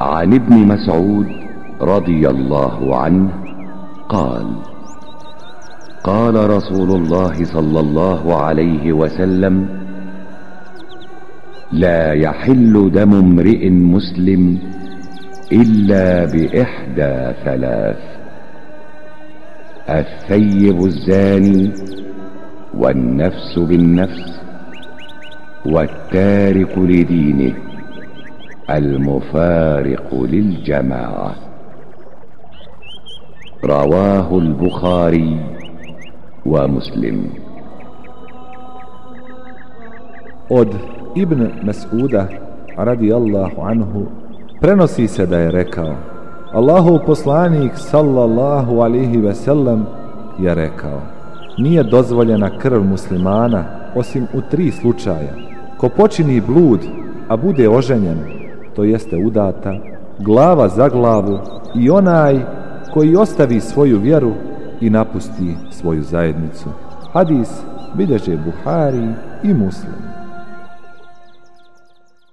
عن ابن مسعود رضي الله عنه قال قال رسول الله صلى الله عليه وسلم لا يحل دم امرئ مسلم إلا بإحدى ثلاث الثيب الزاني والنفس بالنفس والتارك لدينه. المفارق للجماعة رواه البخاري ومسلم Od Ibn Mas'uda radijallahu anhu prenosi se da je rekao Allahu poslanik sallallahu alihi ve sellem je rekao nije dozvoljena krv muslimana osim u tri slučaja ko počini blud a bude oženjen to jeste udata glava za glavu i onaj koji ostavi svoju vjeru i napusti svoju zajednicu. Hadis bilježe Buhari i Muslim.